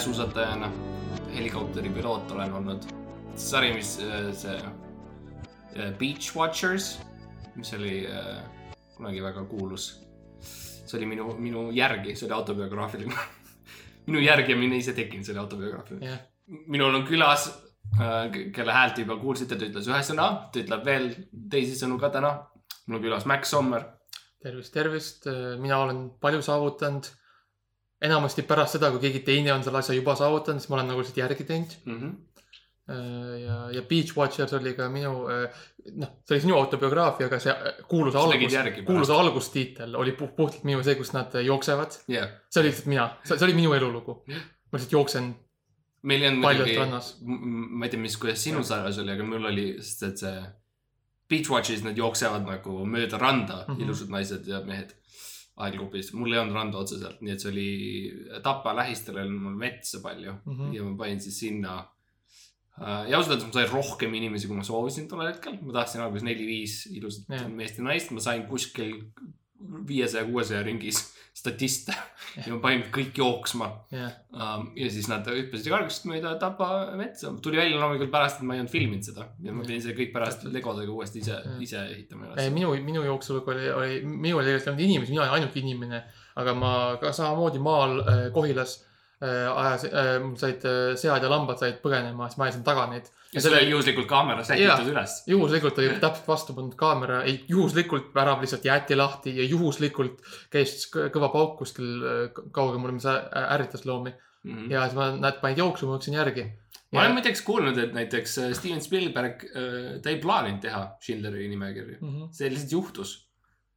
mäesuusatajana, helikopteri piloot olen olnud. sari, mis äh, see äh, Beach Watchers, mis oli äh, kunagi väga kuulus. see oli minu, minu järgi, see oli autobiograafiline. minu järgi mina ise tekkinud, see oli autobiograafiline. jah, minul on külas, kelle häält juba kuulsite, ta ütles ühe sõna, ta ütleb veel teisi sõnu ka täna. mul on külas Max Sommer. tervist, tervist, mina olen palju saavutanud. Enamasti pärast seda, kui keegi teine on selle asja juba saavutanud, siis ma olen nagu lihtsalt järgi teinud. Mm -hmm. ja, ja Beach Watchers oli ka minu, noh, see oli sinu autobiograafia, aga see kuulus Sa tegid algus kuulus algustiitel oli puht, puhtalt minu see, kus nad jooksevad. jah, see oli lihtsalt mina, see see oli minu elulugu. ma lihtsalt jooksen meil paljalt muidugi, ma ei tea, mis, kuidas sinu sarjas oli, aga mul oli, sest et see Beach Watchis nad jooksevad nagu mööda randa mm. -hmm. ilusad naised ja mehed aeggrupis. mul ei olnud randa otseselt, nii et see oli Tapa lähistel oli mul metsa palju mm. -hmm. ja ma panin siis sinna. ja ausalt öeldes ma sain rohkem inimesi, kui ma soovisin tollel hetkel, ma tahtsin alguses neli-viis ilusat meest ja naist, ma sain kuskil viiesaja, kuuesaja ringis statiste ja ma panin kõik jooksma. Jah, Um, ja siis nad hüppasid kargust mööda Tapa metsa, tuli välja loomulikult pärast, et ma ei olnud filminud seda. Ja ma pidin selle kõik pärast legodega uuesti ise, ise ehitama üles. minu, minu jooksulugu oli, oli, minul ei olnud inimesi, mina olin ainuke inimene. aga ma ka samamoodi maal äh, Kohilas äh, ajasin äh,, mul said äh, sead ja lambad said põgenema, siis ma ajasin taga neid. ja see oli juhuslikult kaamera sätitud üles. juhuslikult oli täpselt vastu pandud kaamera, ei juhuslikult värav lihtsalt jäeti lahti ja juhuslikult käis kõ- kõva pauk kuskil äh, kaugemal, mis ärritas loomi. Mhm. ja siis ma, nad panid jooksma, ma jooksin järgi. ma olen muideks kuulnud, et näiteks Steven Spielberg, ta ei plaaninud teha Schindleri nimekirja, Mhm. see lihtsalt juhtus.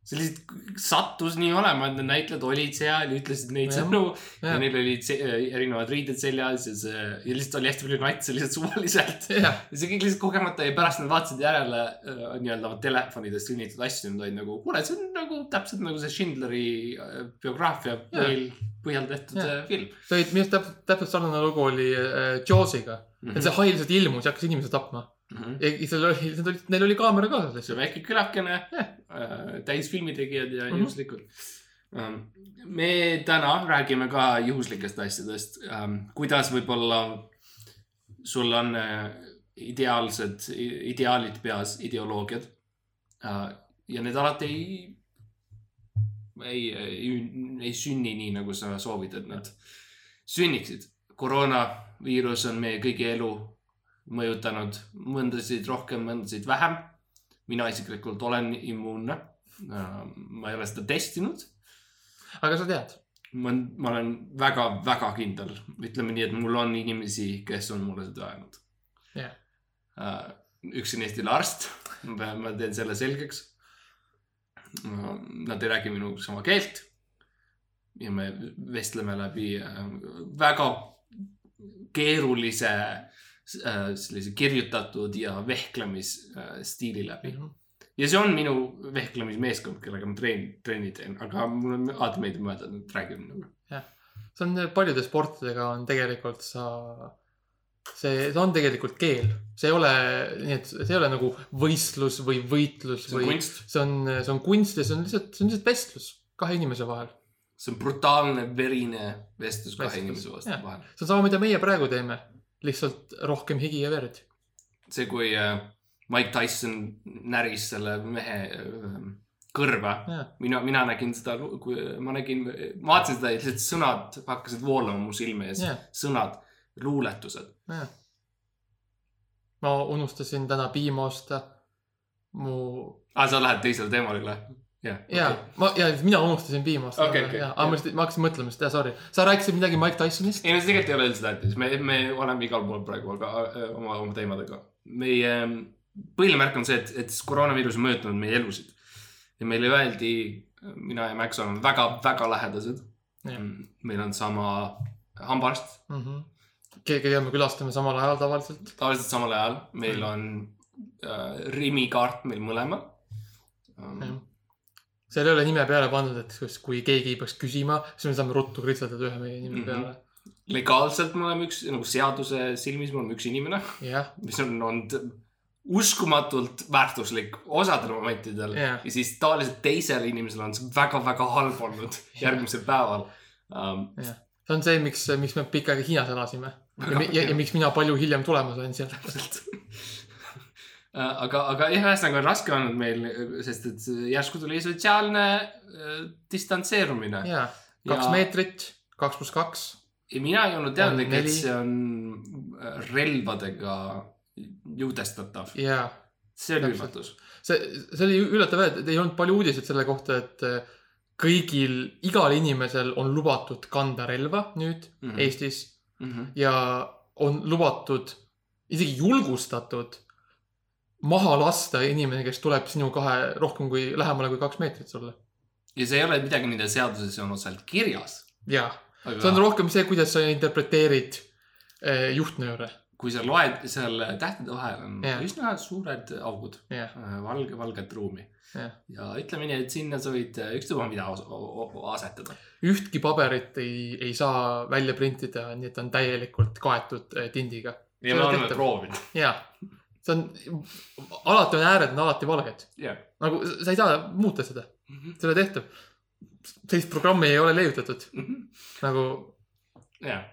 See lihtsalt sattus nii olema, et need näitlejad olid seal ja ütlesid neid sõnu. Ja jah, neil olid se- erinevad riided seljas ja see ja lihtsalt oli hästi palju natse lihtsalt suvaliselt. Ja see kõik lihtsalt kogemata ja pärast nad vaatasid järele äh, nii-öelda oma telefonidest sõnnitud asju, nad olid nagu, kuule, see on nagu täpselt nagu see Schindleri äh, biograafia põhjal, põhjal tehtud äh, film. See oli minu arust täpselt, täpselt sarnane lugu oli äh, Jawsiga. mm. et see hai lihtsalt ilmus ja hakkas inimesi tapma. -hmm. ja seal oli, neil oli kaamera kaasas lihtsalt. väike külakene Jah. äh,, täis filmitegijad ja Mhm. juhuslikult ähm,. me täna räägime ka juhuslikest asjadest ähm,, kuidas võib-olla sul on äh, ideaalsed, ideaalid peas, ideoloogiad äh,. ja need alati ei, ei, ei, ei sünni nii, nagu sa soovid, et nad sünniksid. koroonaviirus on meie kõigi elu mõjutanud mõndasid rohkem, mõndasid vähem. mina isiklikult olen immuunne. ma ei ole seda testinud. aga sa tead, ma, ma olen väga-väga kindel, ütleme nii, et mul on inimesi, kes on mulle seda öelnud Jah. uh,. üks on Eestile arst, ma teen selle selgeks uh,. Nad ei räägi minuga sama keelt. ja me vestleme läbi väga keerulise sellise kirjutatud ja vehklemisstiili läbi ja see on minu vehklemismeeskond, kellega ma treen-, trenni teen, aga mul on alati meeldib mõelda, et nad räägivad minuga. see on paljude sportidega on tegelikult sa, see, see on tegelikult keel, see ei ole, nii et see ei ole nagu võistlus või võitlus see on või see on, see on kunst ja see on lihtsalt, see on lihtsalt vestlus kahe inimese vahel. see on brutaalne, verine vestlus kahe Vestlus, inimese vastu jah. vahel. see on sama, mida meie praegu teeme, lihtsalt rohkem higi ja verd. see, kui äh, Mike Tyson näris selle mehe äh, kõrva, mina, mina nägin seda, kui ma nägin, ma vaatasin seda ja lihtsalt sõnad hakkasid voolama mu silme ees sõnad, luuletused. ma unustasin täna piima osta. mu aa, sa lähed teisele teemale üle? Ja ma ja mina unustasin Okei, okei, ja, aga ma lihtsalt, ma hakkasin mõtlema seda, sorry, sa rääkisid midagi Mike Tysonist? ei no see tegelikult ei ole üldse tähtis, me, me oleme igal pool praegu, aga äh, oma, oma teemadega. meie ähm, põhiline märk on see, et, et koroonaviirus on mõjutanud meie elusid. ja meile öeldi, mina ja Max oleme väga-väga lähedased Jah.. meil on sama hambaarst, mm. -hmm. keda me külastame samal ajal tavaliselt. tavaliselt samal ajal, meil on äh, Rimi kaart meil mõlemal um. Seal ei ole nime peale pandud, et kus- kui keegi peaks küsima, siis me saame ruttu kritseldada ühe meie nime Mhm. peale. legaalselt me oleme üks nagu seaduse silmis me oleme üks inimene, jah, mis on olnud uskumatult väärtuslik osadel momentidel Jah. ja siis tavaliselt teisel inimesel on see väga-väga halb olnud järgmisel päeval um,. see on see, miks, miks me pikka aega Hiinas elasime ja, ja, ja miks mina palju hiljem tulema sain sealt. aga, aga jah, ühesõnaga on raske olnud meil, sest et järsku tuli sotsiaalne äh, distantseerumine. ja, kaks Ja- meetrit, kaks pluss kaks. ja mina ei olnud teadlik, On et see on äh, relvadega jõudestatav. ja see oli üllatus. see, see oli üllatav, et ei olnud palju uudiseid selle kohta, et äh, kõigil, igal inimesel on lubatud kanda relva nüüd mm. -hmm. Eestis ja on lubatud, isegi julgustatud maha lasta inimene, kes tuleb sinu kahe rohkem kui, lähemale kui kaks meetrit sulle. ja see ei ole midagi, mida seaduses on otseselt kirjas. ja, see on rohkem see, kuidas sa interpreteerid eh, juhtnööre. kui sa loed seal tähtede vahel on Jah. üsna suured augud, jah, valge, valget ruumi. jah. ja ütleme nii, et sinna sa võid ükstapuha mida asetada. ühtki paberit ei, ei saa välja printida, nii et on täielikult kaetud eh, tindiga. ja me on oleme proovinud. ja, see on, alati on ääred on alati valged. jah. nagu sa ei saa muuta seda, see ei ole tehtav. sellist programmi ei ole leiutatud, nagu jah,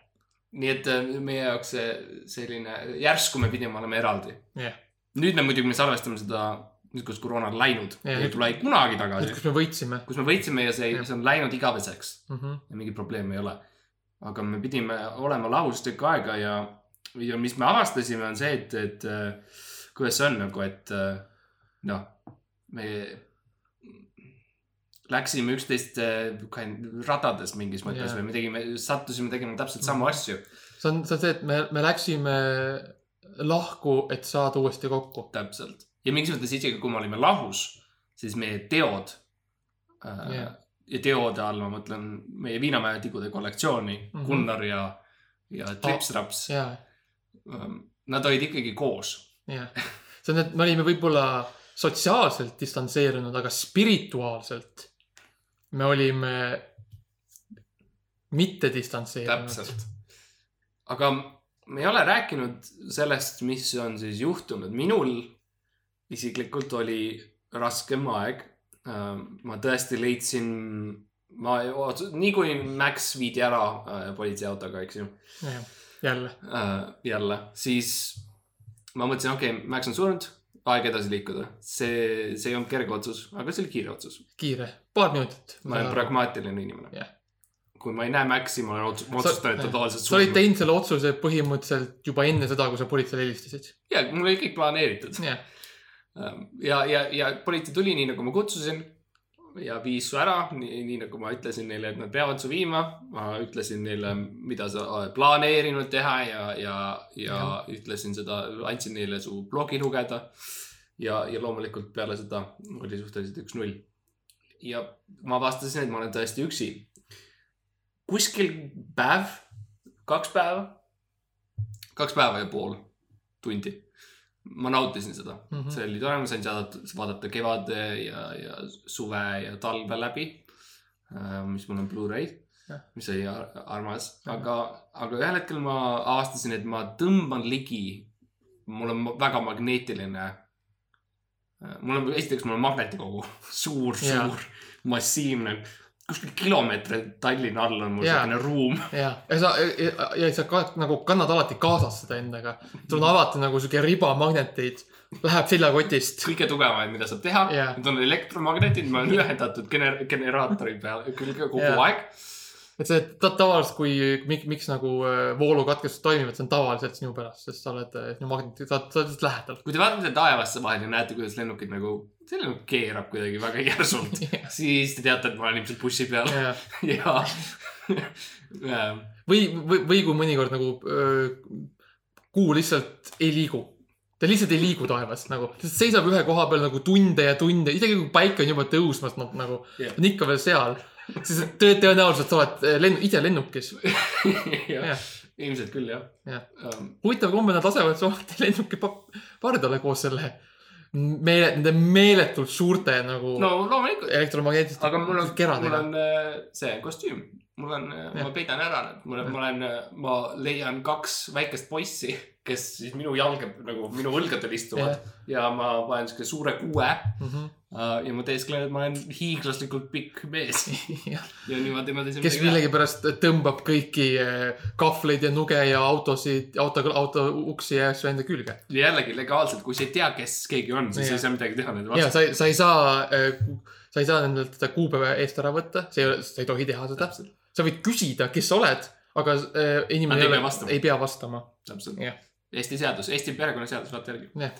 nii et äh, meie jaoks see selline, järsku me pidime olema eraldi. jah, nüüd me muidugi, me salvestame seda, nüüd kus koroona on läinud ja nüüd- tule kunagi tagasi, kus me võitsime kus me võitsime ja see Jah., see on läinud igaveseks mm. -hmm. ja mingit probleemi ei ole. aga me pidime olema lahus tükk aega ja, ja mis me avastasime, on see, et, et äh, kuidas see on nagu, et äh, noh, me läksime üksteist äh, radades mingis mõttes Jah. või me tegime, sattusime tegema täpselt samu Mhm. asju. see on, see on see, et me, me läksime lahku, et saada uuesti kokku. täpselt. ja mingis mõttes isegi kui me olime lahus, siis meie teod äh, Jah. ja teode all ma mõtlen meie Viinamäe tigude kollektsiooni mm. -hmm. Gunnar ja, ja Tripsraps oh.. ja, Nad olid ikkagi koos. ja see on, et me olime võib-olla sotsiaalselt distantseerunud, aga spirituaalselt me olime mitte distantseerunud. täpselt. aga me ei ole rääkinud sellest, mis on siis juhtunud. minul isiklikult oli raskem aeg. ma tõesti leidsin, ma, nii kui Max viidi ära äh, politseiautoga, eks ju jälle, äh, jälle, siis ma mõtlesin, okei okay,, Max on surnud, aeg edasi liikuda. see, see ei olnud kerge otsus, aga see oli kiire otsus. kiire, paar minutit. ma olen. pragmaatiline inimene Jah.. kui ma ei näe Maxi, ma olen otsus- ma otsustan, et ta tavaliselt sa olid teinud selle otsuse põhimõtteliselt juba enne seda, kui sa politseile helistasid. ja mul oli kõik planeeritud. jah, ja, ja, ja politsei tuli nii nagu ma kutsusin ja viis su ära, nii, nagu ma ütlesin neile, et nad peavad su viima. ma ütlesin neile, mida sa oled planeerinud teha ja, ja, ja Jah. ütlesin seda, andsin neile su blogi lugeda. ja, ja loomulikult peale seda oli suhteliselt üks-null. ja ma avastasin, et ma olen tõesti üksi. kuskil päev, kaks päeva, kaks päeva ja pool tundi. Ma nautisin seda mm. -hmm. see oli tore, ma sain saada, vaadata kevade ja, ja suve ja talve läbi. mis mul on Blu-ray mis oli ar- armas, aga, aga ühel hetkel ma avastasin, et ma tõmban ligi. mul on väga magneetiline. mul on, esiteks mul on magnetikogu, suur, suur, massiivne. Kuskil kilomeetri Tallinna all on mul selline ruum. ja, ja sa, ja, ja sa ka, nagu kannad alati kaasas seda endaga. sul on alati nagu sihuke riba magneteid, läheb seljakotist. kõige tugevamaid, mida saab teha. Need on elektromagnetid, ma olen ühendatud gener-, generaatori peal külge kogu Jaa. aeg. Et see ta, tavaliselt, kui, miks, miks nagu äh, voolukatkestused toimivad, see on tavaliselt sinu pärast, sest sa oled äh, sinu magnet, sa oled, sa oled lihtsalt lähedal. kui te vaatate taevasse vahel ja näete, kuidas lennukid nagu, see lennuk keerab kuidagi väga järsult, siis te teate, et ma olen ilmselt bussi peal ja, ja ja või, või, või kui mõnikord nagu öö, kuu lihtsalt ei liigu. ta lihtsalt ei liigu taevas nagu, ta seisab ühe koha peal nagu tunde ja tunde, isegi kui päike on juba tõusmas, nad nagu Jah. on ikka veel seal. siis tõ- tõenäoliselt oled äh, lennu, ise lennukis. ja jah, ilmselt küll jah Jah. um,. huvitav kombel nad lasevad su lennuki pa- pardale koos selle meele, nende meeletult suurte nagu no loomulikult, elektromagnetiste aga mul on, mul on äh, see kostüüm, mul on, ma peidan ära need, mul on, ma olen, ma leian kaks väikest poissi, kes siis minu jalga nagu minu õlgadel istuvad ja ma panen siukse suure kuue Mhm. äh, ja ma teesklen, et ma olen hiiglaslikult pikk mees ja niimoodi ma teen kes. millegipärast tõmbab kõiki eh, kahvleid ja nuge ja autosid, auto, auto uksi ja asju enda külge. jällegi legaalselt, kui sa ei tea, kes keegi on, siis Jah. ei saa midagi teha nende ja vastu. sa ei, sa ei saa, sa ei saa nendelt seda kuupäeva eest ära võtta, sa ei, sa ei tohi teha seda. Sa võid küsida, kes sa oled, aga äh, inimene ei ole, vastama. ei pea vastama. täpselt Jah.. Eesti seadus, Eesti perekonnaseadus, vaata järgi. jah,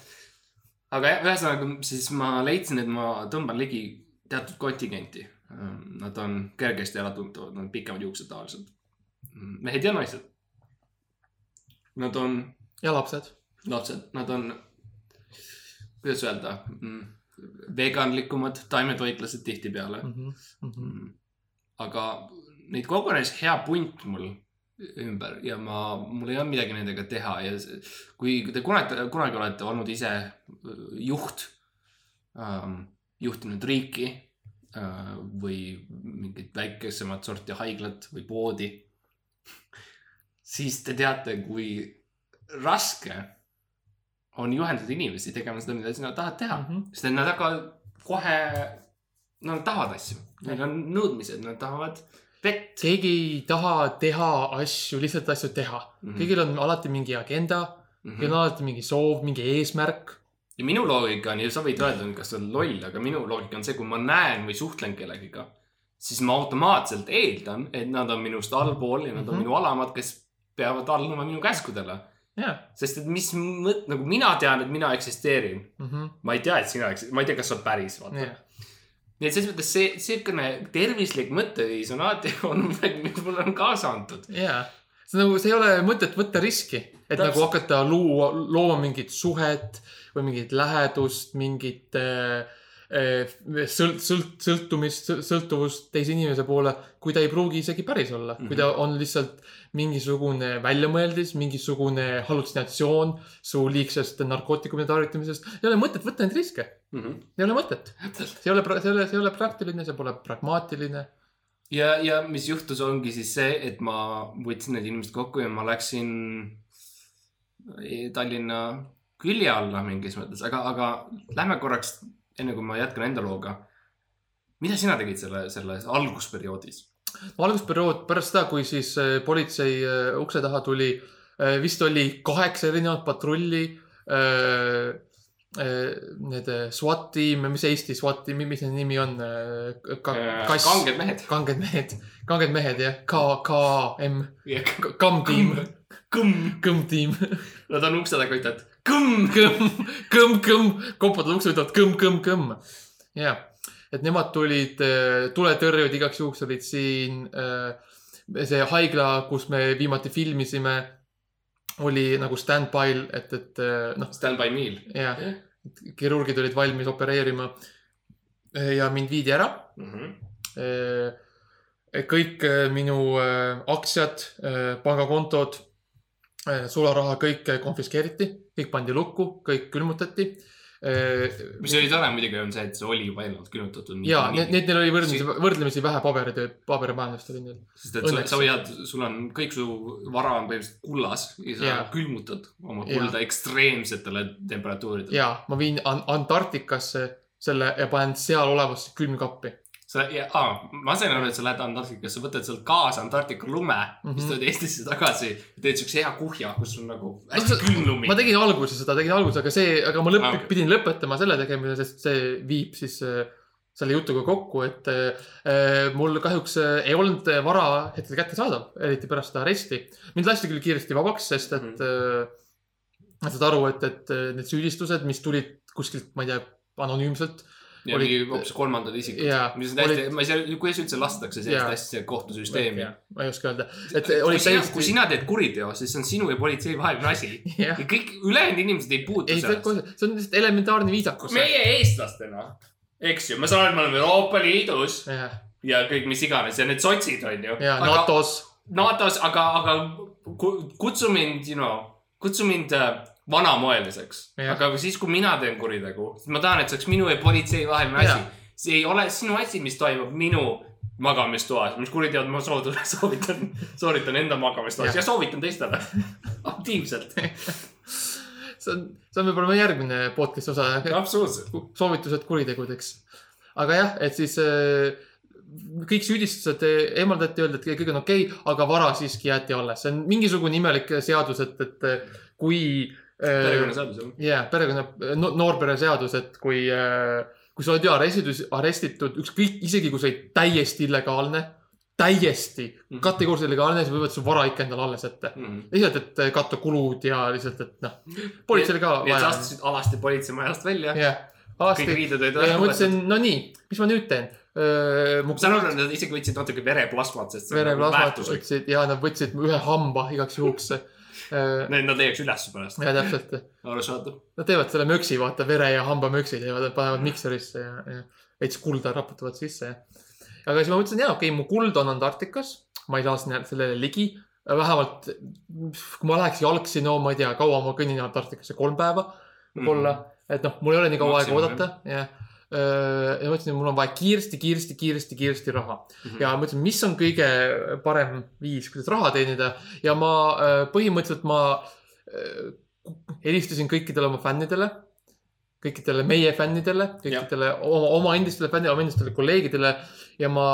aga jah, ühesõnaga siis ma leidsin, et ma tõmban ligi teatud kontingenti. Nad on kergesti äratuntavad, nad on pikemad juuksed tavaliselt. mehed ja naised. Nad on ja lapsed. lapsed, nad on, kuidas öelda, veganlikumad, taimetoitlased tihtipeale. Mhm, Mm. aga neid kogunes hea punt mul ümber ja ma, mul ei olnud midagi nendega teha ja kui te kunagi, kunagi olete olnud ise äh, juht ähm,, juhtinud riiki äh, või mingit väikesemat sorti haiglat või poodi, siis te teate, kui raske on juhendada inimesi tegema seda, mida sina tahad teha. Mhm. sest et nad hakkavad kohe, nad tahavad asju, neil on nõudmised, nad tahavad vett. keegi ei taha teha asju, lihtsalt asju teha. Mhm. kõigil on alati mingi agenda, kõigil on alati mingi soov, mingi eesmärk. ja minu loogika on ju, sa võid öelda, kas sa oled loll, aga minu loogika on see, kui ma näen või suhtlen kellegiga, siis ma automaatselt eeldan, et nad on minust allpool ja nad on Mhm. minu alamad, kes peavad alluma minu käskudele. jah. sest et mis mõt-, nagu mina tean, et mina eksisteerin. Mhm. ma ei tea, et sina eksisteerid, ma ei tea, kas sa päris, vaata. jah, nii et selles mõttes see, siukene tervislik mõtteviis on alati olnud midagi, mis mulle on kaasa antud. jaa. see nagu, see ei ole mõtet võtta riski, et Täpselt. nagu hakata luua, looma mingit suhet või mingit lähedust, mingit äh, sõlt-, sõlt-, sõltumist, sõltuvust teise inimese poole, kui ta ei pruugi isegi päris olla mm, -hmm. kui ta on lihtsalt mingisugune väljamõeldis, mingisugune hallutsinatsioon su liigsest narkootikumide tarvitamisest. ei ole mõtet võtta neid riske, ei ole mõtet. see ei ole, see ei ole, see ei ole praktiline, see pole pragmaatiline. ja, ja mis juhtus, ongi siis see, et ma võtsin need inimesed kokku ja ma läksin Tallinna külje alla mingis mõttes, aga, aga lähme korraks, enne kui ma jätkan enda looga. mida sina tegid selle, selles algusperioodis? algusperiood pärast seda, kui siis äh, politsei äh, ukse taha tuli, vist oli kaheksa erinevat patrulli. Need äh, SWAT tiim, mis Eesti SWAT tiim, mis nende nimi on? kass, kanged mehed. kanged mehed, kanged mehed jah, K, KM, KAM tiim, kõmm, kõmm tiim, nad on ukse taga, ütlevad kõmm. kõmm, kõmm, kõmm, koputavad ukse, ütlevad kõmm, kõmm, kõmm. jah, et nemad tulid, tuletõrjujad igaks juhuks olid siin. see haigla, kus me viimati filmisime, oli nagu stand-by'l, et, et äh, noh, Stand by meal. jah, kirurgid olid valmis opereerima. ja mind viidi ära Mhm. kõik äh, minu äh, aktsiad, pangakontod, sularaha, kõik äh, konfiskeeriti, kõik pandi lukku, kõik külmutati. mis oli tore muidugi on see, et see oli juba eelnevalt külmutatud. ja need, neil oli võrdlemisi, võrdlemisi vähe paberitöö, paberimajandust oli neil. sest et sa, sa hoiad, sul on kõik su vara on põhimõtteliselt kullas ja sa Jaa. külmutad oma kulda ekstreemsetele temperatuuridele. ja ma viin An- Antarktikasse selle ja panen seal olevasse külmkappi. sa, aa, ma sain aru, et sa lähed Antarktikasse, võtad sealt kaasa Antarktika lume mm, -hmm. siis tuled Eestisse tagasi, teed siukse hea kuhja, kus on nagu No hästi see- külm lumi ma. tegin alguses seda, tegin alguses, aga see, aga ma lõpp, okay. pidin lõpetama selle tegemise, sest see viib siis äh, selle jutuga kokku, et äh, mul kahjuks äh, ei olnud äh, vara hetkel kättesaadav, eriti pärast seda aresti. mind lasti küll kiiresti vabaks, sest et Mhm. äh, ma saad aru, et, et äh, need süüdistused, mis tulid kuskilt, ma ei tea, anonüümselt. Ja olid- mingi hoopis kolmandad isikud Jaa,. mis on täiesti olid-, ma ei saa, kuidas üldse lastakse sellist Jaa. asja kohtusüsteemi. ma ei oska öelda, et kui oli sina, kui täiesti. sina teed kuriteo, siis see on sinu ja politsei vaheline asi. jah, ja kõik ülejäänud inimesed ei puutu ei, see sellesse. see on lihtsalt elementaarne viisakus. meie eestlastena, eks ju, ma saan aru, et me oleme Euroopa Liidus jah, ja kõik, mis iganes ja need sotsid on ju. ja NATO-s. NATO-s, aga, aga ku- kutsu mind, you know, kutsu mind äh, vanamoeliseks. Aga siis, kui mina teen kuritegu, siis ma tahan, et see oleks minu ja politsei vaheline asi. see ei ole sinu asi, mis toimub minu magamistoas, mis kuriteod ma soovitan, soovitan, sooritan enda magamistoas Jah. ja soovitan teistele aktiivselt. see on, see on võib-olla meie järgmine podcast'i osa, absoluutselt. soovitused kuritegudeks. aga jah, et siis äh, kõik süüdistused äh, eemaldati, öeldi, et kõik on okei okay,, aga vara siiski jäeti alles. see on mingisugune imelik seadus, et, et äh, kui äh, perekonnaseadus jah. jaa, perekonna no,, noorpereseadus, et kui, kui sa oled ju arestitud, arestitud, ükskõik, isegi kui sa olid täiesti illegaalne, täiesti Mhm. kategooriliselt illegaalne, siis võivad su vara ikka endale alles jätta. lihtsalt, et katta kulud ja lihtsalt, et noh, politseil ka nii et sa astusid alasti politseimajast välja. jah, kõik riided olid ja ma mõtlesin, no nii, mis ma nüüd teen? mu saan aru, nad isegi võtsid natuke vereplasmat, sest nagu vereplasmat võtsid ja nad võtsid ühe hamba igaks juhuks. Ja Need nad leiaks üles pärast. täpselt, arusaadav. nad teevad selle möksi, vaata vere ja hambamöksi teevad, panevad mikserisse ja, ja veits kulda raputavad sisse ja. aga siis ma mõtlesin, jaa, okei okay,, mu kuld on Antarktikas, ma ei saa sinna sellele ligi. vähemalt, kui ma läheks jalgsi, no ma ei tea, kaua ma kõnnin Antarktikasse, kolm päeva võib-olla, et noh, mul ei ole nii kaua aega oodata, jah. Ja ma mõtlesin, et mul on vaja kiiresti, kiiresti, kiiresti, kiiresti raha. Mhm. ja mõtlesin, mis on kõige parem viis, kuidas raha teenida. Ja ma äh, põhimõtteliselt ma äh, helistasin kõikidele oma fännidele, kõikidele meie fännidele, kõikidele oma, oma endistele fännidele, oma endistele kolleegidele. Ja ma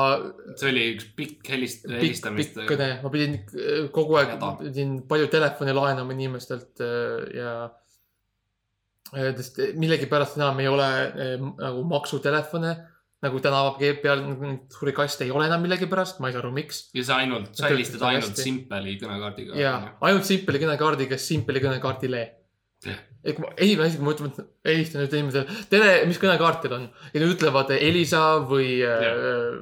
see oli üks pikk helist-, helistamist pikk. kõne, ma pidin äh, kogu aeg pidin palju telefoni laenama inimestelt äh, ja äh, sest millegipärast enam ei ole äh, nagu maksutelefone nagu tänava peal suuri kaste ei ole enam millegipärast, ma ei saa aru, miks. ja sa ainult, sa helistad ainult. Simpeli kõnekaardiga. ja ainult Simpeli kõnekaardiga, Simpeli kõnekaardile. Et kui ma esimene asi, kui ma ütlen, helistan nüüd inimesele, tere, mis kõnekaart teil on? ja nad ütlevad Elisa või äh,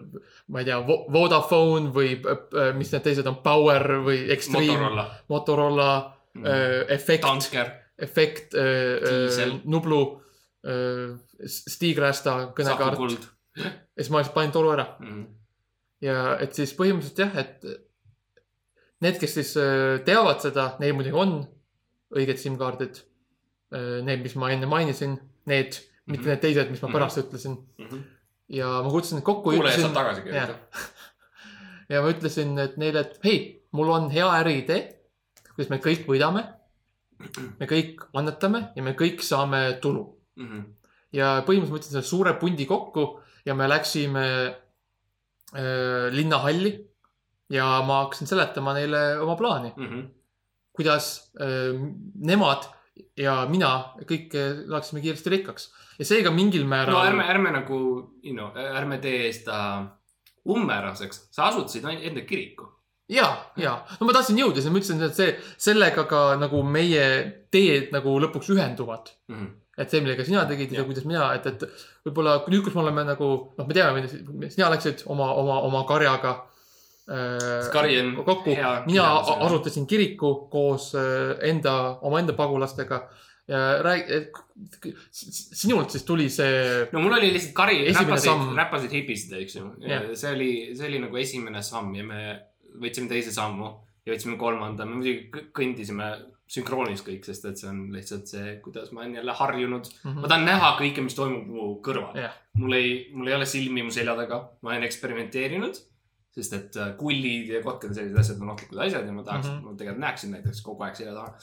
ma ei tea, Vodafone või äh, mis need teised on, Power või Extreme, Motorola. Motorola äh,, Effect, Dansker. Effect äh. Nublu äh,, Stigrasta kõnekaart. Kuld. ja siis ma lihtsalt panin toru ära Mhm. ja et siis põhimõtteliselt jah, et need, kes siis äh, teavad seda, neil muidugi on õiged SIM-kaardid. Need, mis ma enne mainisin, need, mitte Mhm. need teised, mis ma Mhm. pärast ütlesin ja ma kutsusin neid kokku. kuulaja saab tagasi kirjutada. ja ma ütlesin et neile, et hei, mul on hea äriidee, kuidas me kõik võidame. Me kõik annetame ja me kõik saame tulu Mhm. ja põhimõtteliselt selle suure pundi kokku ja me läksime äh, linnahalli. ja ma hakkasin seletama neile oma plaani, Mhm. kuidas äh, nemad ja mina kõik saaksime kiiresti rikkaks ja seega mingil määral. no ärme, ärme nagu, you know, ärme tee seda umbmääraseks. sa asutasid enda kiriku. ja, ja no ma tahtsin jõuda, siis ma ütlesin, et see, sellega ka nagu meie teed nagu lõpuks ühenduvad. et see, millega sina tegid ja Jah. kuidas mina, et, et võib-olla nüüd, kus me oleme nagu, noh, me teame, sina läksid oma, oma, oma karjaga äh, kari on kokku, mina asutasin kiriku koos äh, enda, omaenda pagulastega ja räägi, sinult siis tuli see, no mul oli lihtsalt kari, räpasid räpasid hipisid, eks ju. See oli, see oli nagu esimene samm ja me võtsime teise sammu ja võtsime kolmanda, me muidugi kõ- kõndisime sünkroonis kõik, sest et see on lihtsalt see, kuidas ma olen jälle harjunud. ma tahan näha kõike, mis toimub mu kõrval. Jah.. mul ei, mul ei ole silmi mu selja taga, ma olen eksperimenteerinud. sest et äh, kullid ja kotkad ja sellised asjad on ohtlikud asjad ja ma tahaks mm. -hmm. ma tegelikult näeksin näiteks kogu aeg selja taha.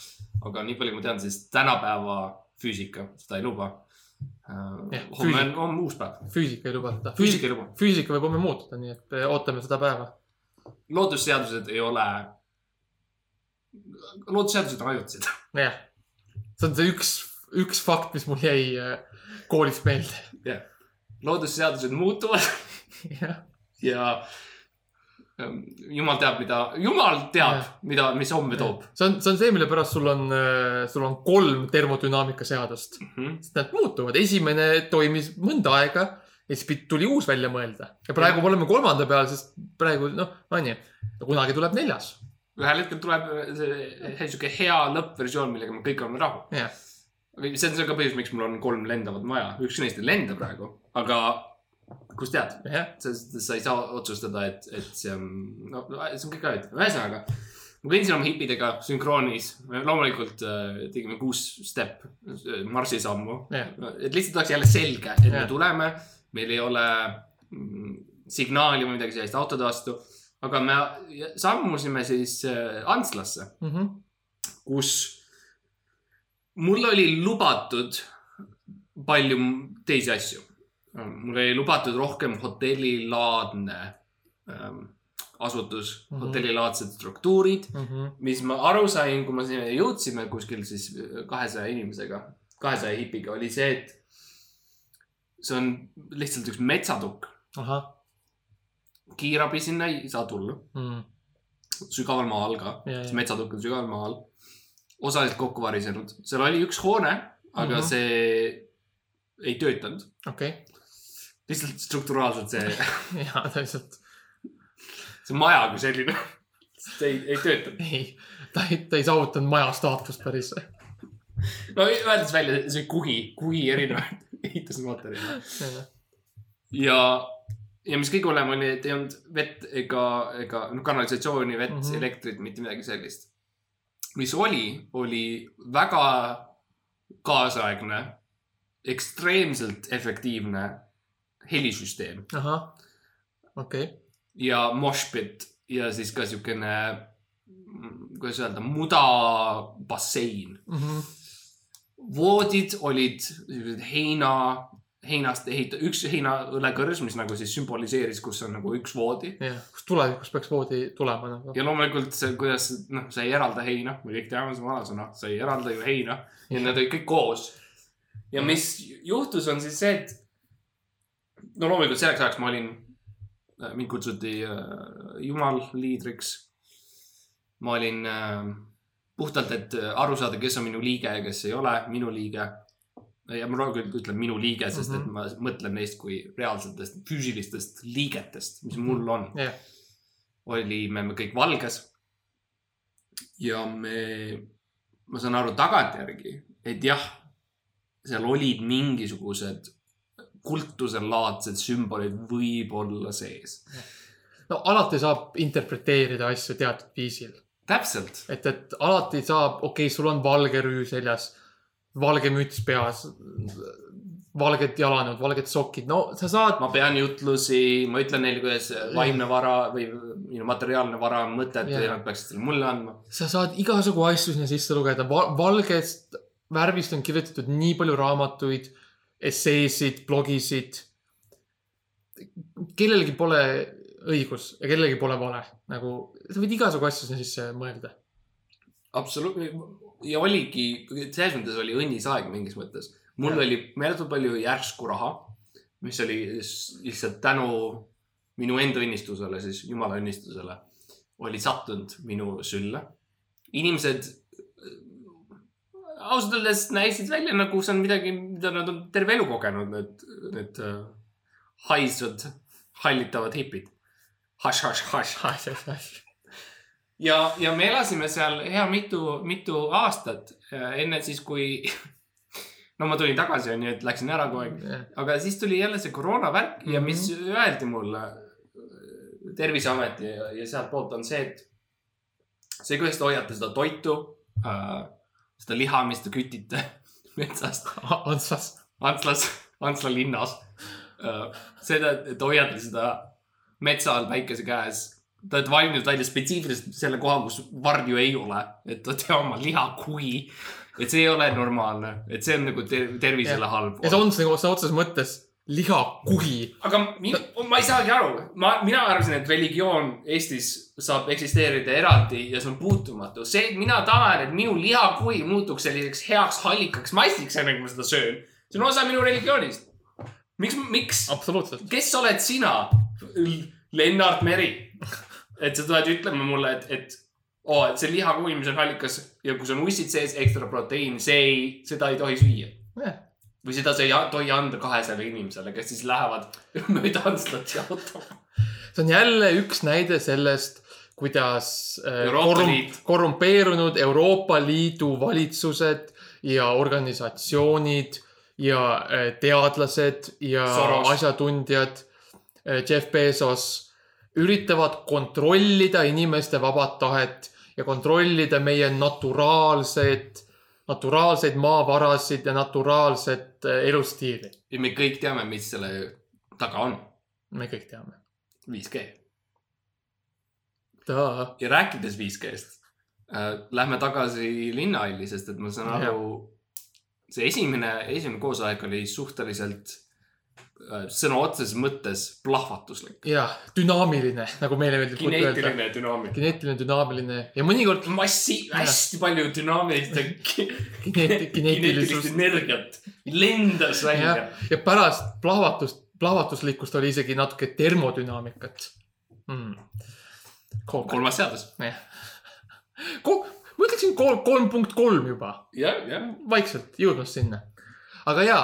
aga nii palju, kui ma tean, siis tänapäeva füüsika seda ei luba. Jah, homme on, on uus päev. füüsika ei luba seda. füüsika ei luba. füüsika võib homme muutuda, nii et äh, ootame seda päeva. Loodusseadused ei ole, loodusseadused on ajutised. jah, see on see üks, üks fakt, mis mul jäi äh, koolist meelde. loodusseadused muutuvad jah, ja ähm, jumal teab, mida, jumal teab Jah., mida, mis homme toob. see on, see on see, mille pärast sul on, sul on kolm termodünaamika seadust. Mhm. sest nad muutuvad, esimene toimis mõnda aega ja siis tuli uus välja mõelda. ja praegu me oleme kolmanda peal, sest praegu noh, onju, kunagi tuleb neljas. ühel hetkel tuleb see sihuke hea lõppversioon, millega me kõik oleme rahul. jah, see on see ka põhjus, miks mul on kolm lendavat maja, üks neist ei lenda praegu, aga kust tead, jah, sest sa ei saa otsustada, et, et see on, no see on kõik ajuti, ühesõnaga. ma kõndisin oma hipidega sünkroonis, loomulikult äh, tegime kuus step äh, marsisammu jah, et lihtsalt oleks jälle selge, et Jah. me tuleme, meil ei ole mm, signaali või midagi sellist autode vastu. aga me sammusime siis äh, Antslasse, Mhm. kus mul oli lubatud palju teisi asju. mul oli lubatud rohkem hotellilaadne ähm, asutus mm. -hmm. hotellilaadsed struktuurid, Mhm. mis ma aru sain, kui me sinna jõudsime kuskil siis kahesaja inimesega, kahesaja hipiga, oli see, et see on lihtsalt üks metsatukk. kiirabi sinna ei saa tulla, Mhm. sügaval maa all ka, sest metsatukk on sügaval maa all. osaliselt kokku varisenud, seal oli üks hoone, aga mm. -hmm. see ei töötanud, okei, lihtsalt strukturaalselt see, ja täpselt. see maja kui selline, see ei, ei töötanud. ei, ta ei, ta ei saavutanud maja staatust päris. No öeldes välja, see kuhi, kuhi erinevaid ehitusmaterjale. ja, ja mis kõige hullem oli, et ei olnud vett ega, ega noh, kanalisatsiooni, vett mm. -hmm. elektrit, mitte midagi sellist. mis oli, oli väga kaasaegne, ekstreemselt efektiivne helisüsteem ahah, okei, ja moshpit ja siis ka siukene, kuidas öelda, mudabassein. Mhm. Voodid olid heina, heinast ehitatud, üks heinaõlekõrs, mis nagu siis sümboliseeris, kus on nagu üks voodi. jah, kus tulevikus peaks voodi tulema nagu. ja loomulikult see, kuidas, noh, sa ei eralda heina, me kõik teame seda vanasõna, sa ei eralda ju heina ja nad olid kõik koos. ja mis juhtus, on siis see, et no loomulikult selleks ajaks ma olin, mind kutsuti äh, jumalliidriks. ma olin äh, puhtalt, et aru saada, kes on minu liige ja kes ei ole minu liige. ja ma loomulikult ütlen minu liige, sest mm -hmm. et ma mõtlen neist kui reaalsetest füüsilistest liigetest, mis mul on jah, olime me kõik valges. ja me, ma saan aru tagantjärgi, et jah, seal olid mingisugused kultuselaadsed sümbolid võib-olla sees. no alati saab interpreteerida asju teatud viisil. täpselt, et, et alati saab, okei okay,, sul on valge rüü seljas, valge müts peas, valged jalanõud, valged sokid, no sa saad, ma pean jutlusi, ma ütlen neile, kuidas vaimne vara või minu materiaalne vara on mõtet Jaa. ja nad peaksid selle mulle andma. sa saad igasugu asju sinna sisse lugeda Va, valgest värvist on kirjutatud nii palju raamatuid, esseesid, blogisid. kellelgi pole õigus ja kellelgi pole vale, nagu sa võid igasugu asju sinna sisse mõelda. absoluutselt ja oligi, selles mõttes oli õnnis aeg mingis mõttes. mul Jah. oli meeletult palju järsku raha, mis oli lihtsalt tänu minu enda õnnistusele, siis jumala õnnistusele, oli sattunud minu sülle. inimesed ausalt öeldes näisid välja nagu see on midagi, mida nad on terve elu kogenud, need, need äh, haisvad, hallitavad hipid. hašš, hašš, hašš ja, ja me elasime seal hea mitu, mitu aastat äh, enne siis, kui no ma tulin tagasi, onju, et läksin ära kogu aeg, aga siis tuli jälle see koroona värk ja Mhm. mis öeldi mulle Terviseameti ja, ja sealtpoolt on see, et see, kuidas te hoiate seda toitu äh,, seda liha, mis te kütite metsast Antsas, Antslas, Antsla linnas äh,. seda, et hoiate seda metsa all päikese käes. Te olete valinud välja spetsiifiliselt selle koha, kus varju ei ole, et te oma lihakui. et see ei ole normaalne, et see on nagu ter tervisele halb ja see on nagu sõna otseses mõttes lihakuhi. aga mina, ma ei saagi aru, ma, mina arvasin, et religioon Eestis saab eksisteerida eraldi ja see on puutumatu. see, et mina tahan, et minu lihakui muutuks selliseks heaks hallikaks massiks, enne kui ma seda söön, see on osa minu religioonist. miks, miks, absoluutselt. kes oled sina, Lennart Meri, et sa tuled ütlema mulle, et, et oo, et see lihakui, mis on hallikas ja kus on ussid sees, ekstra proteiin, see ei, seda ei tohi süüa või seda sa ei tohi anda kahesajale inimesele, kes siis lähevad mööda Antslat jalutama. see on jälle üks näide sellest, kuidas äh, Liit. korrumpeerunud Euroopa Liidu valitsused ja organisatsioonid ja äh, teadlased ja Soros. asjatundjad, Jeff Bezos üritavad kontrollida inimeste vabat tahet ja kontrollida meie naturaalset, naturaalseid maavarasid ja naturaalset äh, elustiili. ja me kõik teame, mis selle taga on. me kõik teame. 5G. taa, ja rääkides 5G-st äh,, lähme tagasi linnahalli, sest et ma saan aru, see esimene, esimene koosolek oli suhteliselt sõna otseses mõttes plahvatuslik. jah, dünaamiline, nagu meile meeldib kineetiline dünaamika. kineetiline, dünaamiline ja mõnikord massi, hästi palju dünaamilist ja ki- kineeti-, kineetilist kineetilisust energiat lendas välja ja, ja pärast plahvatust, plahvatuslikkust oli isegi natuke termodünaamikat mm.. kolmas seadus. ma ütleksin kolm, kolm punkt kolm juba, jah, jah. vaikselt jõudmas sinna. Aga ja,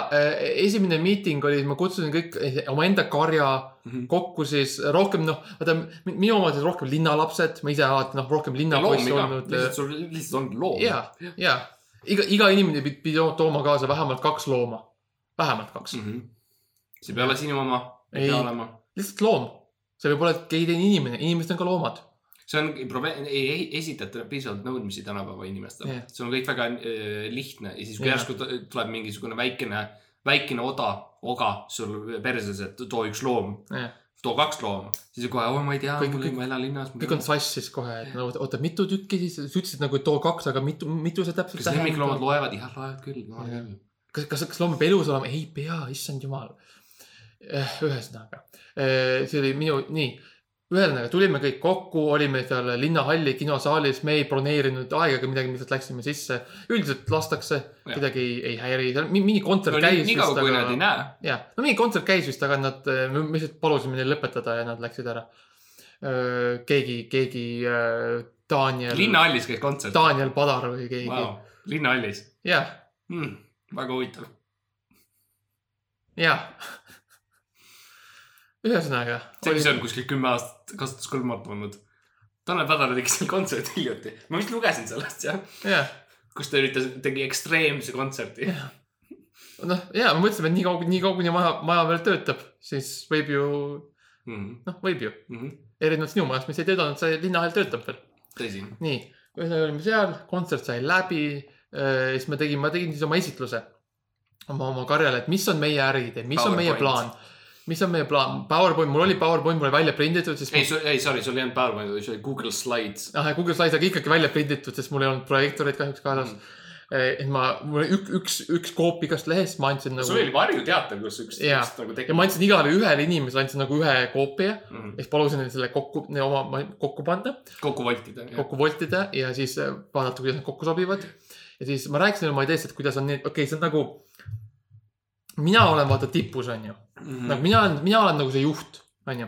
esimene miiting oli, ma kutsusin kõik omaenda karja Mhm. kokku siis rohkem noh, vaata mi- minu omad olid rohkem linnalapsed, ma ise alati noh, rohkem linnapoiss olnud. lihtsalt sul lihtsalt on loom. ja, ja iga, iga inimene pidi, pidi tooma kaasa vähemalt kaks looma, vähemalt kaks mm, Mhm. see ei pea olema sinu oma, Ei. pea olema. lihtsalt loom. see võib olla keegi teine inimene, inimesed on ka loomad. See on probleem, ei ei esitata piisavalt nõudmisi tänapäeva inimestele Jah. see on kõik väga äh, lihtne ja siis, kui Jah. järsku tuleb mingisugune väikene, väikene oda, oga sul perses, et too üks loom, jah, too kaks looma, siis kohe, oh ma ei tea, ma elan linnas. kõik on sassis kohe, et no oota, mitu tükki siis, sa ütlesid nagu, too kaks, aga mitu, mitu see täpselt kas lemmikloomad? loevad? jah, loevad küll, loevad küll. kas, kas, kas loom peab elus olema? ei pea, issand jumal. ühesõnaga, see oli minu, nii. Ühesõnaga tulime kõik kokku, olime seal linnahalli kinosaalis, me ei broneerinud aegagi midagi, lihtsalt läksime sisse. üldiselt lastakse, kedagi ei, ei häiri, seal mi- mingi kontsert no käis nii, kaua, kui nad ei näe. jah, no mingi kontsert käis vist, aga nad, me lihtsalt palusime neil lõpetada ja nad läksid ära. keegi, keegi Daniel, linnahallis käis kontsert. Daniel Padar või keegi Wow. linnahallis jah, mm,. väga huvitav. jah. ühesõnaga. see, mis on kuskil kümme aastat kasutuskõlbmatu olnud. Tanel Padar tegi seal kontserti hiljuti, ma vist lugesin sellest jah, jah, kus ta üritas, tegi ekstreemse kontserti. noh, ja me mõtlesime, et nii kaua, nii kaua, kuni maja, maja veel töötab, siis võib ju, Mhm, noh, võib ju. mhm. erinevalt sinu majast, mis ei töötanud, see linnahall töötab veel. tõsi. nii, ühesõnaga olime seal, kontsert sai läbi. siis ma tegin, ma tegin siis oma esitluse oma, oma karjale, et mis on meie äriidee, mis on meie PowerPoint. plaan. Mis on meie plaan, PowerPoint, mul oli PowerPoint, mul oli välja prinditud, sest ei, ei sorry, sul ei olnud PowerPointi, see oli Google Slides. ah,. Google Slides aga ikkagi välja prinditud, sest mul ei olnud projektooreid kahjuks kaasas mm.. et ma, mul oli üks, üks, üks koop igast lehest, ma andsin nagu sul oli varjuteater, kus üks, üks nagu ja ma andsin igale ühele inimesele andsin nagu ühe koopia Mhm. ja siis palusin neil selle kokku, oma kokku panna, kokku voltida. kokku voltida ja siis äh, vaadata, kuidas nad kokku sobivad. ja siis ma rääkisin oma ideest, et kuidas on need, okei okay,, see on nagu. Mina olen vaata tipus, onju, Mhm. nagu mina olen, mina olen nagu see juht, onju.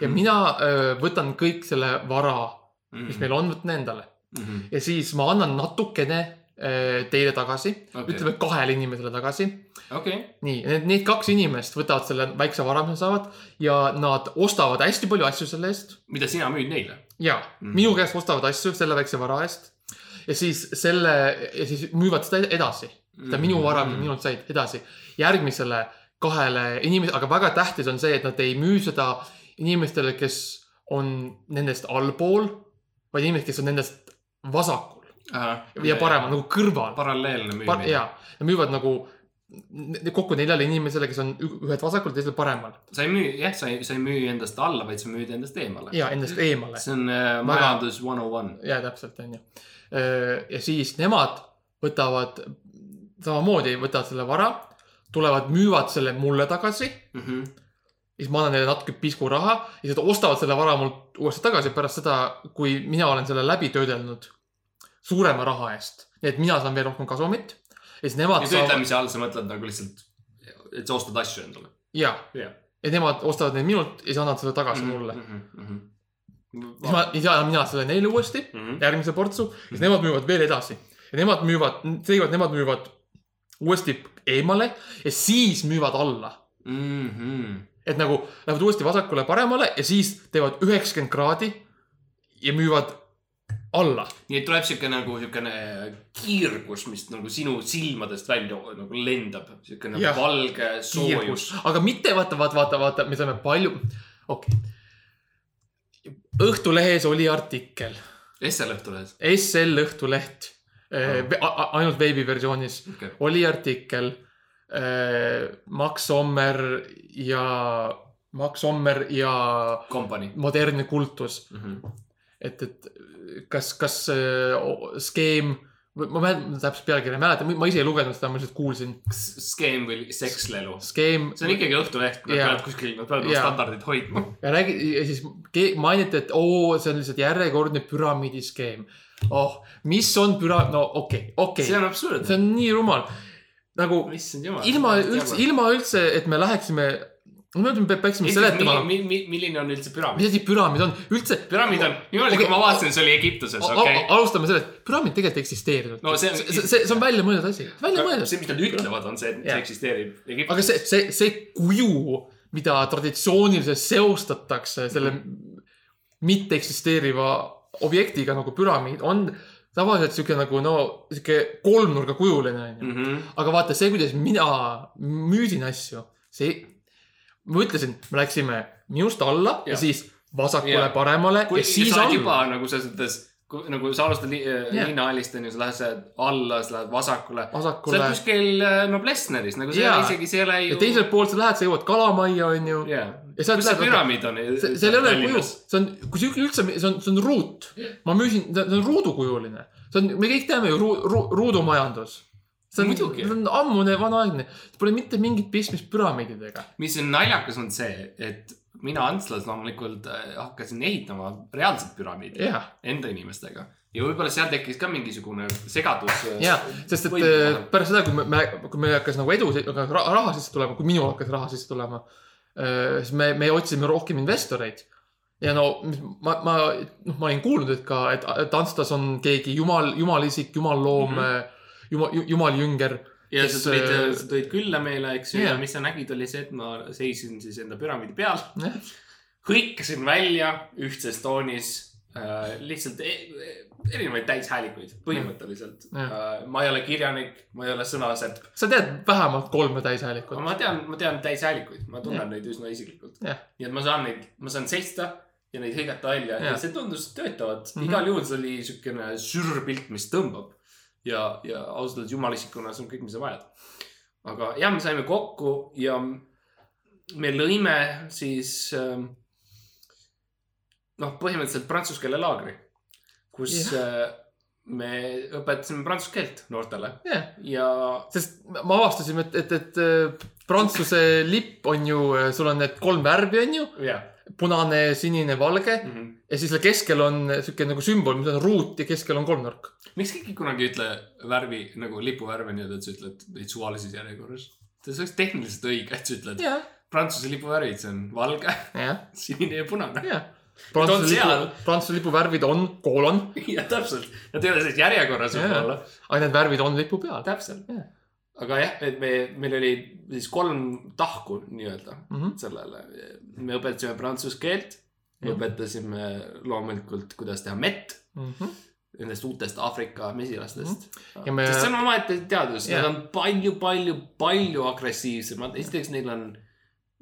ja mina öö, võtan kõik selle vara, Mhm. mis meil on, võtan endale ja siis ma annan natukene teile tagasi Okei. ütleme kahele inimesele tagasi. okei, nii, need, need kaks inimest võtavad selle väikse vara, mis nad saavad ja nad ostavad hästi palju asju selle eest mida sina müüd neile? ja mm. Mhm. minu käest ostavad asju selle väikse vara eest. ja siis selle ja siis müüvad seda edasi, seda minu vara, mis minult said, edasi järgmisele kahele inimesele, aga väga tähtis on see, et nad ei müü seda inimestele, kes on nendest allpool, vaid inimesed, kes on nendest vasakul ja paremal nagu kõrval. paralleelne müümine. ja, nad müüvad nagu kokku neljale inimesele, kes on ühed vasakul, teisel paremal sa ei müü, jah, sa ei, sa ei müü endast alla, vaid sa müüd endast eemale. ja endast eemale. see on äh, majandus one on one. ja täpselt onju. ja siis nemad võtavad samamoodi võtavad selle vara, tulevad, müüvad selle mulle tagasi, Mhm. siis ma annan neile natuke pisku raha ja siis nad ostavad selle vara mult uuesti tagasi pärast seda, kui mina olen selle läbi töödelnud suurema raha eest. nii et mina saan veel rohkem kasumit ja siis nemad ja saavad, töötlemise all sa mõtled nagu lihtsalt, et sa ostad asju endale. ja, ja nemad ostavad neid minult ja siis annavad selle tagasi Mhm, mulle. mulle. siis ma, siis annan mina selle neile uuesti Mhm. järgmise portsu, siis nemad müüvad veel edasi ja nemad müüvad, seekord nemad müüvad uuesti eemale ja siis müüvad alla. Mhm. et nagu lähevad uuesti vasakule-paremale ja siis teevad üheksakümmend kraadi ja müüvad alla. nii et tuleb siuke nagu siukene kiirgus, mis nagu sinu silmadest välja nagu lendab, siukene Jah. valge soojus. aga mitte vaata, vaata, vaata, vaata, me saame palju, okei okay.. Õhtulehes oli artikkel, SL Õhtulehes. SL Õhtuleht ainult veebiversioonis okei, oli artikkel äh,. Max Sommer ja Max Sommer ja modernne kultus, mm. -hmm. et, et kas, kas o- skeem, ma mäletan täpselt pealkirja ei mäleta, ma ise ei lugenud seda, ma lihtsalt kuulsin. skeem või sekslelu. skeem see on ikkagi Õhtuleht, nad peavad kuskil, nad peavad oma Jaa. standardit hoidma. ja räägi ja siis mainiti, et oo, see on lihtsalt järjekordne püramiidiskeem. oh, mis on püra-, no okei okay,, okei see okay., on absurd. see on nii rumal. nagu ilma üldse, ilma üldse, et me läheksime, ma mõtlen, me peaksime seletama, milline on üldse mis püramiid? asi püramiid on, üldse. püramiid on, niimoodi kui Okei. ma vaatasin, see oli Egiptuses, okei. alustame sellest, püramiid tegelikult ei eksisteerinud. No see on- see, see, see on väljamõeldud asi, välja mõeldud. see, mis nad ütlevad, on see, et see Jaa. eksisteerib aga Egiptuses. see, see, see kuju, mida traditsiooniliselt seostatakse selle mitte eksisteeriva objektiga nagu püramiid, on tavaliselt sihuke nagu no sihuke kolmnurgakujuline onju. Mhm. aga vaata see, kuidas mina müüsin asju, see, ma ütlesin, me läksime minust alla ja, ja siis vasakule Jah. paremale kui ja siis sa alla. juba nagu selles mõttes, nagu sa alustad li, Jah. liinaalist onju, sa lähed sealt alla, sa lähed vasakule. sa vasakule oled kuskil äh, no Plessneris, nagu see yeah. isegi, see ei ole ju. ja teiselt poolt sa lähed, sa jõuad kalamajja onju. sealt kus see lähed, püramiid on? see, seal ei ole kuju, see on, kui see üldse, see on, see on ruut. ma müüsin, see on ruudukujuline. see on, me kõik teame ju ru, ru, ruudumajandus. See on, see on ammune vanaaegne, pole mitte mingit pistmist püramiididega. mis on naljakas, on see, et mina Antslas loomulikult äh, hakkasin ehitama reaalset püramiidi jah, enda inimestega ja võib-olla seal tekkis ka mingisugune segadus. ja, sest et Võib- äh, pärast seda, kui me, kui meil hakkas nagu edu, raha sisse tulema, kui minul hakkas raha sisse tulema, siis me, me otsisime rohkem investoreid. ja no ma, ma, noh, ma olin kuulnud, et ka, et, Antslas on keegi jumal, jumalisik, jumalloom mm. -hmm. jumal, jumaljünger ja kes, sa tulid äh,, sa tulid külla meile, eks ju, ja Jaa. mis sa nägid, oli see, et ma seisin siis enda püramiidi peal. jah, hõikasin välja ühtses toonis äh, lihtsalt e erinevaid täishäälikuid, põhimõtteliselt Jah. äh,. ma ei ole kirjanik, ma ei ole sõnasepp. sa tead vähemalt kolme täishäälikut. ma tean, ma tean täishäälikuid, ma tunnen Jah. neid üsna isiklikult. Jah. nii et ma saan neid, ma saan seista ja neid hõigata välja ja, ja see tundus töötavat mm. -hmm. igal juhul see oli siukene sürrpilt, mis tõmbab. ja, ja ausalt öeldes jumalisikuna see on kõik, mis sa vajad. aga jah, me saime kokku ja me lõime siis ähm, noh, põhimõtteliselt prantsuse keele laagri, kus äh, me õpetasime prantsuse keelt noortele. Jah, ja sest me avastasime, et, et, et äh, Prantsuse lipp on ju, sul on need kolm värvi on ju, jah punane, sinine, valge mm. -hmm. ja siis keskel on siuke nagu sümbol, mis on ruut ja keskel on kolmnurk. miks keegi kunagi ei ütle värvi nagu lipuvärve nii-öelda, et sa ütled neid suvalises järjekorras? see oleks tehniliselt õige, et sa ütled jah, Prantsuse lipuvärvid, see on valge, jah, sinine ja punane. on Prantsuse lipu, Prantsuse lipu värvid on koolon, jah, täpselt. Nad ei ole selles järjekorras võib-olla. aga need värvid on lipu peal. täpselt Jah.. Aga jah, et me, meil oli siis kolm tahku nii-öelda Mhm. sellele. me õpetasime prantsuse keelt, me Jah. õpetasime loomulikult, kuidas teha mett Mhm. nendest uutest Aafrika mesilastest mm. Ja me- sest see on omaette teadus Jah. nad on palju, palju, palju agressiivsemad, esiteks neil on,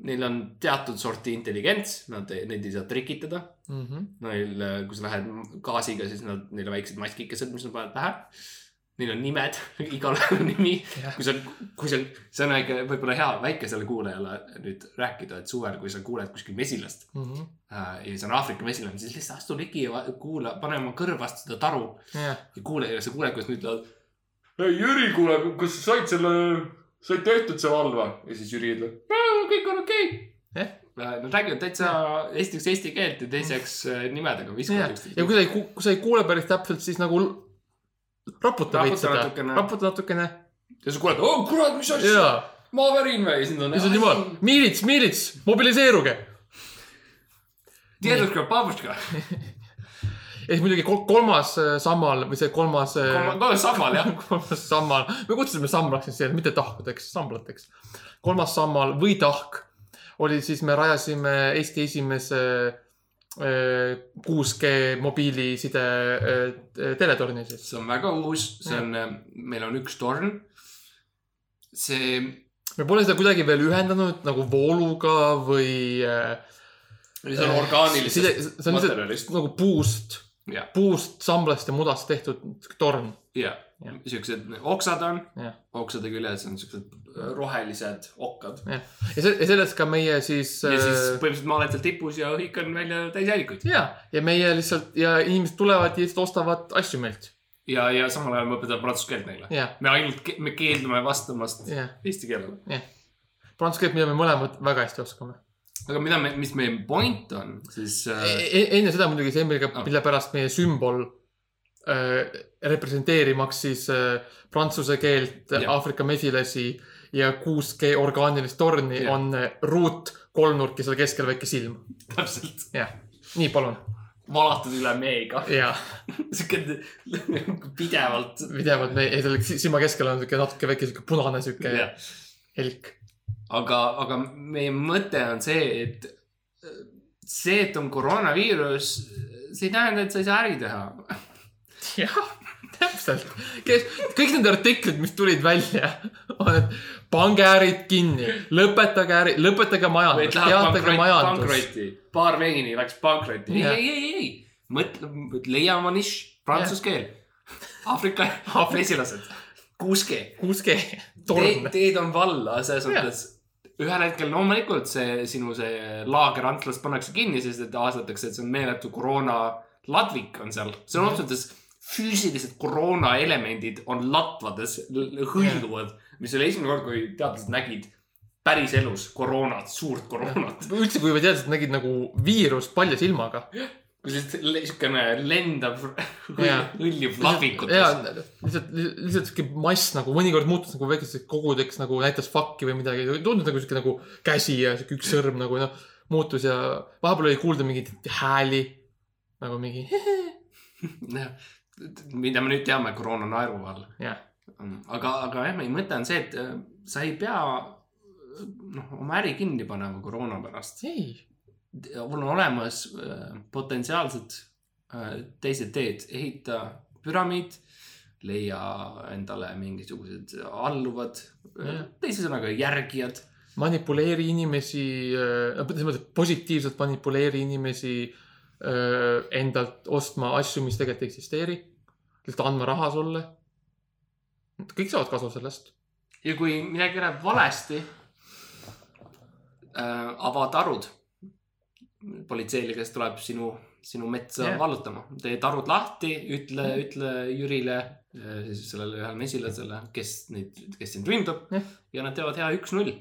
neil on teatud sorti intelligents, nad, neid ei saa trikitada. Mhm. Neil, kui sa lähed gaasiga, siis nad, neil on väiksed maskikesed, mis nad panevad pähe. Neil on nimed, igal on nimi. Kui sa, kui sa, see on väike, võib-olla hea väikesele kuulajale nüüd rääkida, et suvel, kui sa kuuled kuskil mesilast Mhm. äh, ja see on Aafrika mesilane, siis lihtsalt astu ligi ja kuula, pane oma kõrvast seda taru jah, ja kuule ja sa kuuled, kuidas nad ütlevad. ei Jüri, kuule, kas sa said selle, said tehtud see valve? ja siis Jüri ütleb, kõik on okei okay.. Nad räägivad täitsa esiteks eesti keelt ja teiseks äh, nimedega jah viskavad. ja kui sa ei, kui sa ei kuule päris täpselt, siis nagu raputa veits seda raputa natukene ja sa kuuled, oh kurat, mis asja, ja, maavärin või? ja siis nad on jumal, miilits, miilits, mobiliseeruge. Deduška, babuška. ja siis muidugi kol- kolmas äh, sammal või see kolmas äh, kohe samal jah. kolmas sammal, me kutsusime samblaks siis, mitte tahkudeks, samblateks. kolmas sammal või tahk oli siis, me rajasime Eesti esimese äh, 6G mobiiliside äh, teletorni siis. see on väga uus, see on, meil on üks torn. see me pole seda kuidagi veel ühendanud nagu vooluga või äh, see on orgaanilisest see on materjalist. nagu puust puust, samblast ja mudast tehtud torn. ja Jah., siuksed oksad on oksade küljes on siuksed rohelised okkad. ja ja sellest ka meie siis. ja siis põhimõtteliselt ma olen seal tipus ja õhik on välja täis häälikuid. ja, ja meie lihtsalt ja inimesed tulevad ja lihtsalt ostavad asju meilt. ja, ja samal ajal ma õpetan prantsuse keelt neile. me ainult, me keeldume vastamast ja eesti keelele. prantsuse keelt, mida me mõlemad väga hästi oskame aga mida me, mis meie point on, siis e. äh, e- enne seda muidugi see, millega Ah., mille pärast meie sümbol äh, representeerimaks siis äh, prantsuse keelt. Aafrika mesilasi ja 6G orgaanilist torni Jah. on äh, ruut, kolmnurk ja seal keskel väike silm. täpselt jah, nii palun. valatud üle meega. ja siuke pidevalt. pidevalt me, ei seal silma keskel on siuke natuke väike siuke punane siuke helk. aga, aga meie mõte on see, et see, et on koroonaviirus, see ei tähenda, et sa ei saa äri teha. jah, täpselt. kes, kõik need artiklid, mis tulid välja, on, et pange ärid kinni, lõpetage äri, lõpetage majandus, peatage majandus. paar veini läks pankrotti. ei, ei, ei, ei, mõtle, leia oma nišš, prantsuse keel. Aafrika mesilased, 6G. 6G Te, torn. teed on valla, selles mõttes. ühel hetkel loomulikult see sinu see laager Antlas pannakse kinni, sest et aastatakse, et see on meeletu koroona ladvik on seal. sõna otseses mõttes füüsilised koroona elemendid on latvades, hõljuvad, mis oli esimene kord, kui teadlased nägid päriselus koroonat, suurt koroonat. üldse, kui teadlased nägid nagu viirust palja silmaga. kui lihtsalt siukene lendav, hõljuv ja ladvikutes. lihtsalt, lihtsalt siuke mass nagu mõnikord muutus nagu väikeseks kogudeks nagu näitas fuck'i või midagi. tundus nagu siuke nagu käsi ja siuke üks sõrm nagu noh, muutus ja vahepeal oli kuulda mingeid hääli. nagu mingi mida me nüüd teame koroona naeru all. jah, aga, aga jah, meie mõte on see, et äh, sa ei pea noh, oma äri kinni panema koroona pärast. on olemas äh, potentsiaalsed äh, teised teed, ehita püramiid, leia endale mingisugused alluvad Jah., teise sõnaga järgijad. manipuleeri inimesi, selles mõttes positiivselt manipuleeri inimesi öö, endalt ostma asju, mis tegelikult ei eksisteeri. lihtsalt andma raha sulle. kõik saavad kasu sellest. ja kui midagi läheb valesti äh,, ava tarud. politseile, kes tuleb sinu, sinu metsa yeah. vallutama, tee tarud lahti, ütle, ütle Jürile, siis sellele ühele mesilasele, kes neid, kes sind ründab Jah. ja nad teevad hea üks-null.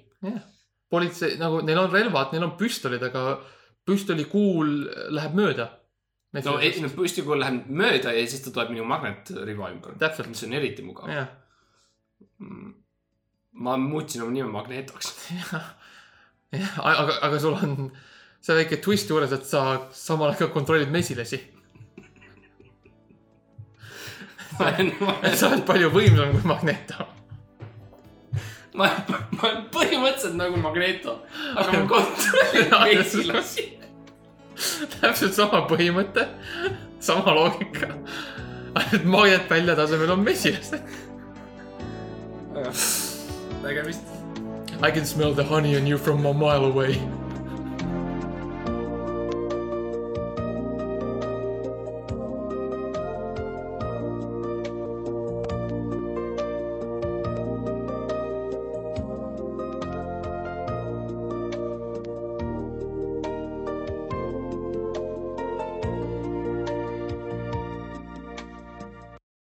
politsei nagu neil on relvad, neil on püstolid, aga püstolikuul läheb mööda. no ei, no püstikool läheb mööda ja siis ta tuleb minu magnetriba ümber, täpselt, mis on eriti mugav. jah, ma muutsin oma nime Magnetoks. jah, aga, aga sul on see väike twist juures, et sa samal ajal kontrollid mesilasi. sa oled palju võimsam kui Magneto. ma, ma olen põhimõtteliselt nagu Magneto, aga ma kontrollin mesilasi. täpselt sama põhimõte, sama loogika. ainult magnetväljade asemel on mesilased. nägemist. I can smell the honey on you from a mile away